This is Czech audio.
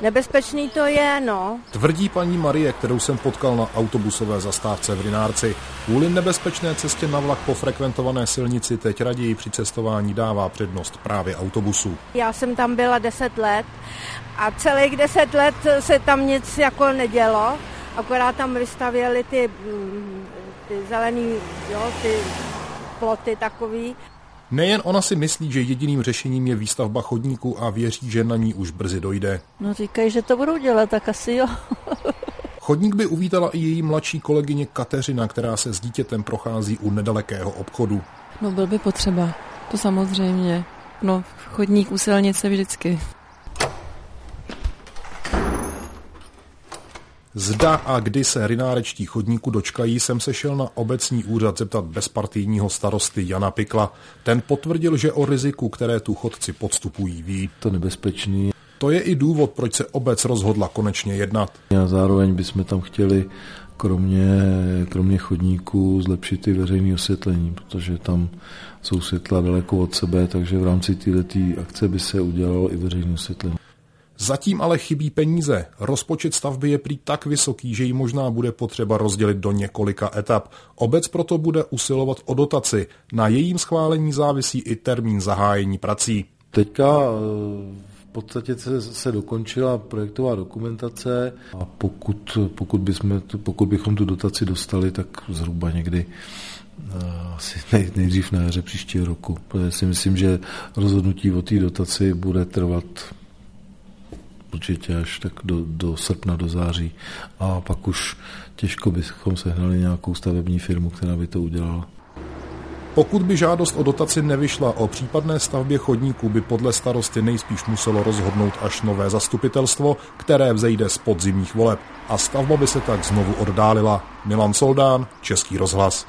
Nebezpečný to je, no. Tvrdí paní Marie, kterou jsem potkal na autobusové zastávce v Rinárci. Kvůli nebezpečné cestě na vlak po frekventované silnici teď raději při cestování dává přednost právě autobusu. Já jsem tam byla 10 let a celých 10 let se tam nic jako nedělo, akorát tam vystavěli ty, mm, ty zelený, jo, ty ploty takový. Nejen ona si myslí, že jediným řešením je výstavba chodníku a věří, že na ní už brzy dojde. No říkají, že to budou dělat, tak asi jo. Chodník by uvítala i její mladší kolegyně Kateřina, která se s dítětem prochází u nedalekého obchodu. No byl by potřeba, to samozřejmě. No, chodník u silnice vždycky. Zda a kdy se rinárečtí chodníku dočkají, jsem se šel na obecní úřad zeptat bezpartijního starosty Jana Pikla. Ten potvrdil, že o riziku, které tu chodci podstupují, ví. To nebezpečný. To je i důvod, proč se obec rozhodla konečně jednat. A zároveň bychom tam chtěli kromě, kromě chodníků zlepšit i veřejné osvětlení, protože tam jsou světla daleko od sebe, takže v rámci této akce by se udělalo i veřejné osvětlení. Zatím ale chybí peníze. Rozpočet stavby je prý tak vysoký, že ji možná bude potřeba rozdělit do několika etap. Obec proto bude usilovat o dotaci. Na jejím schválení závisí i termín zahájení prací. Teďka eh, v podstatě se, se dokončila projektová dokumentace a pokud, pokud, bychom, pokud bychom tu dotaci dostali, tak zhruba někdy eh, asi nej, nejdřív na jaře příštího roku. Protože si myslím, že rozhodnutí o té dotaci bude trvat určitě až tak do, do srpna, do září. A pak už těžko bychom sehnali nějakou stavební firmu, která by to udělala. Pokud by žádost o dotaci nevyšla, o případné stavbě chodníků by podle starosty nejspíš muselo rozhodnout až nové zastupitelstvo, které vzejde z podzimních voleb. A stavba by se tak znovu oddálila. Milan Soldán, Český rozhlas.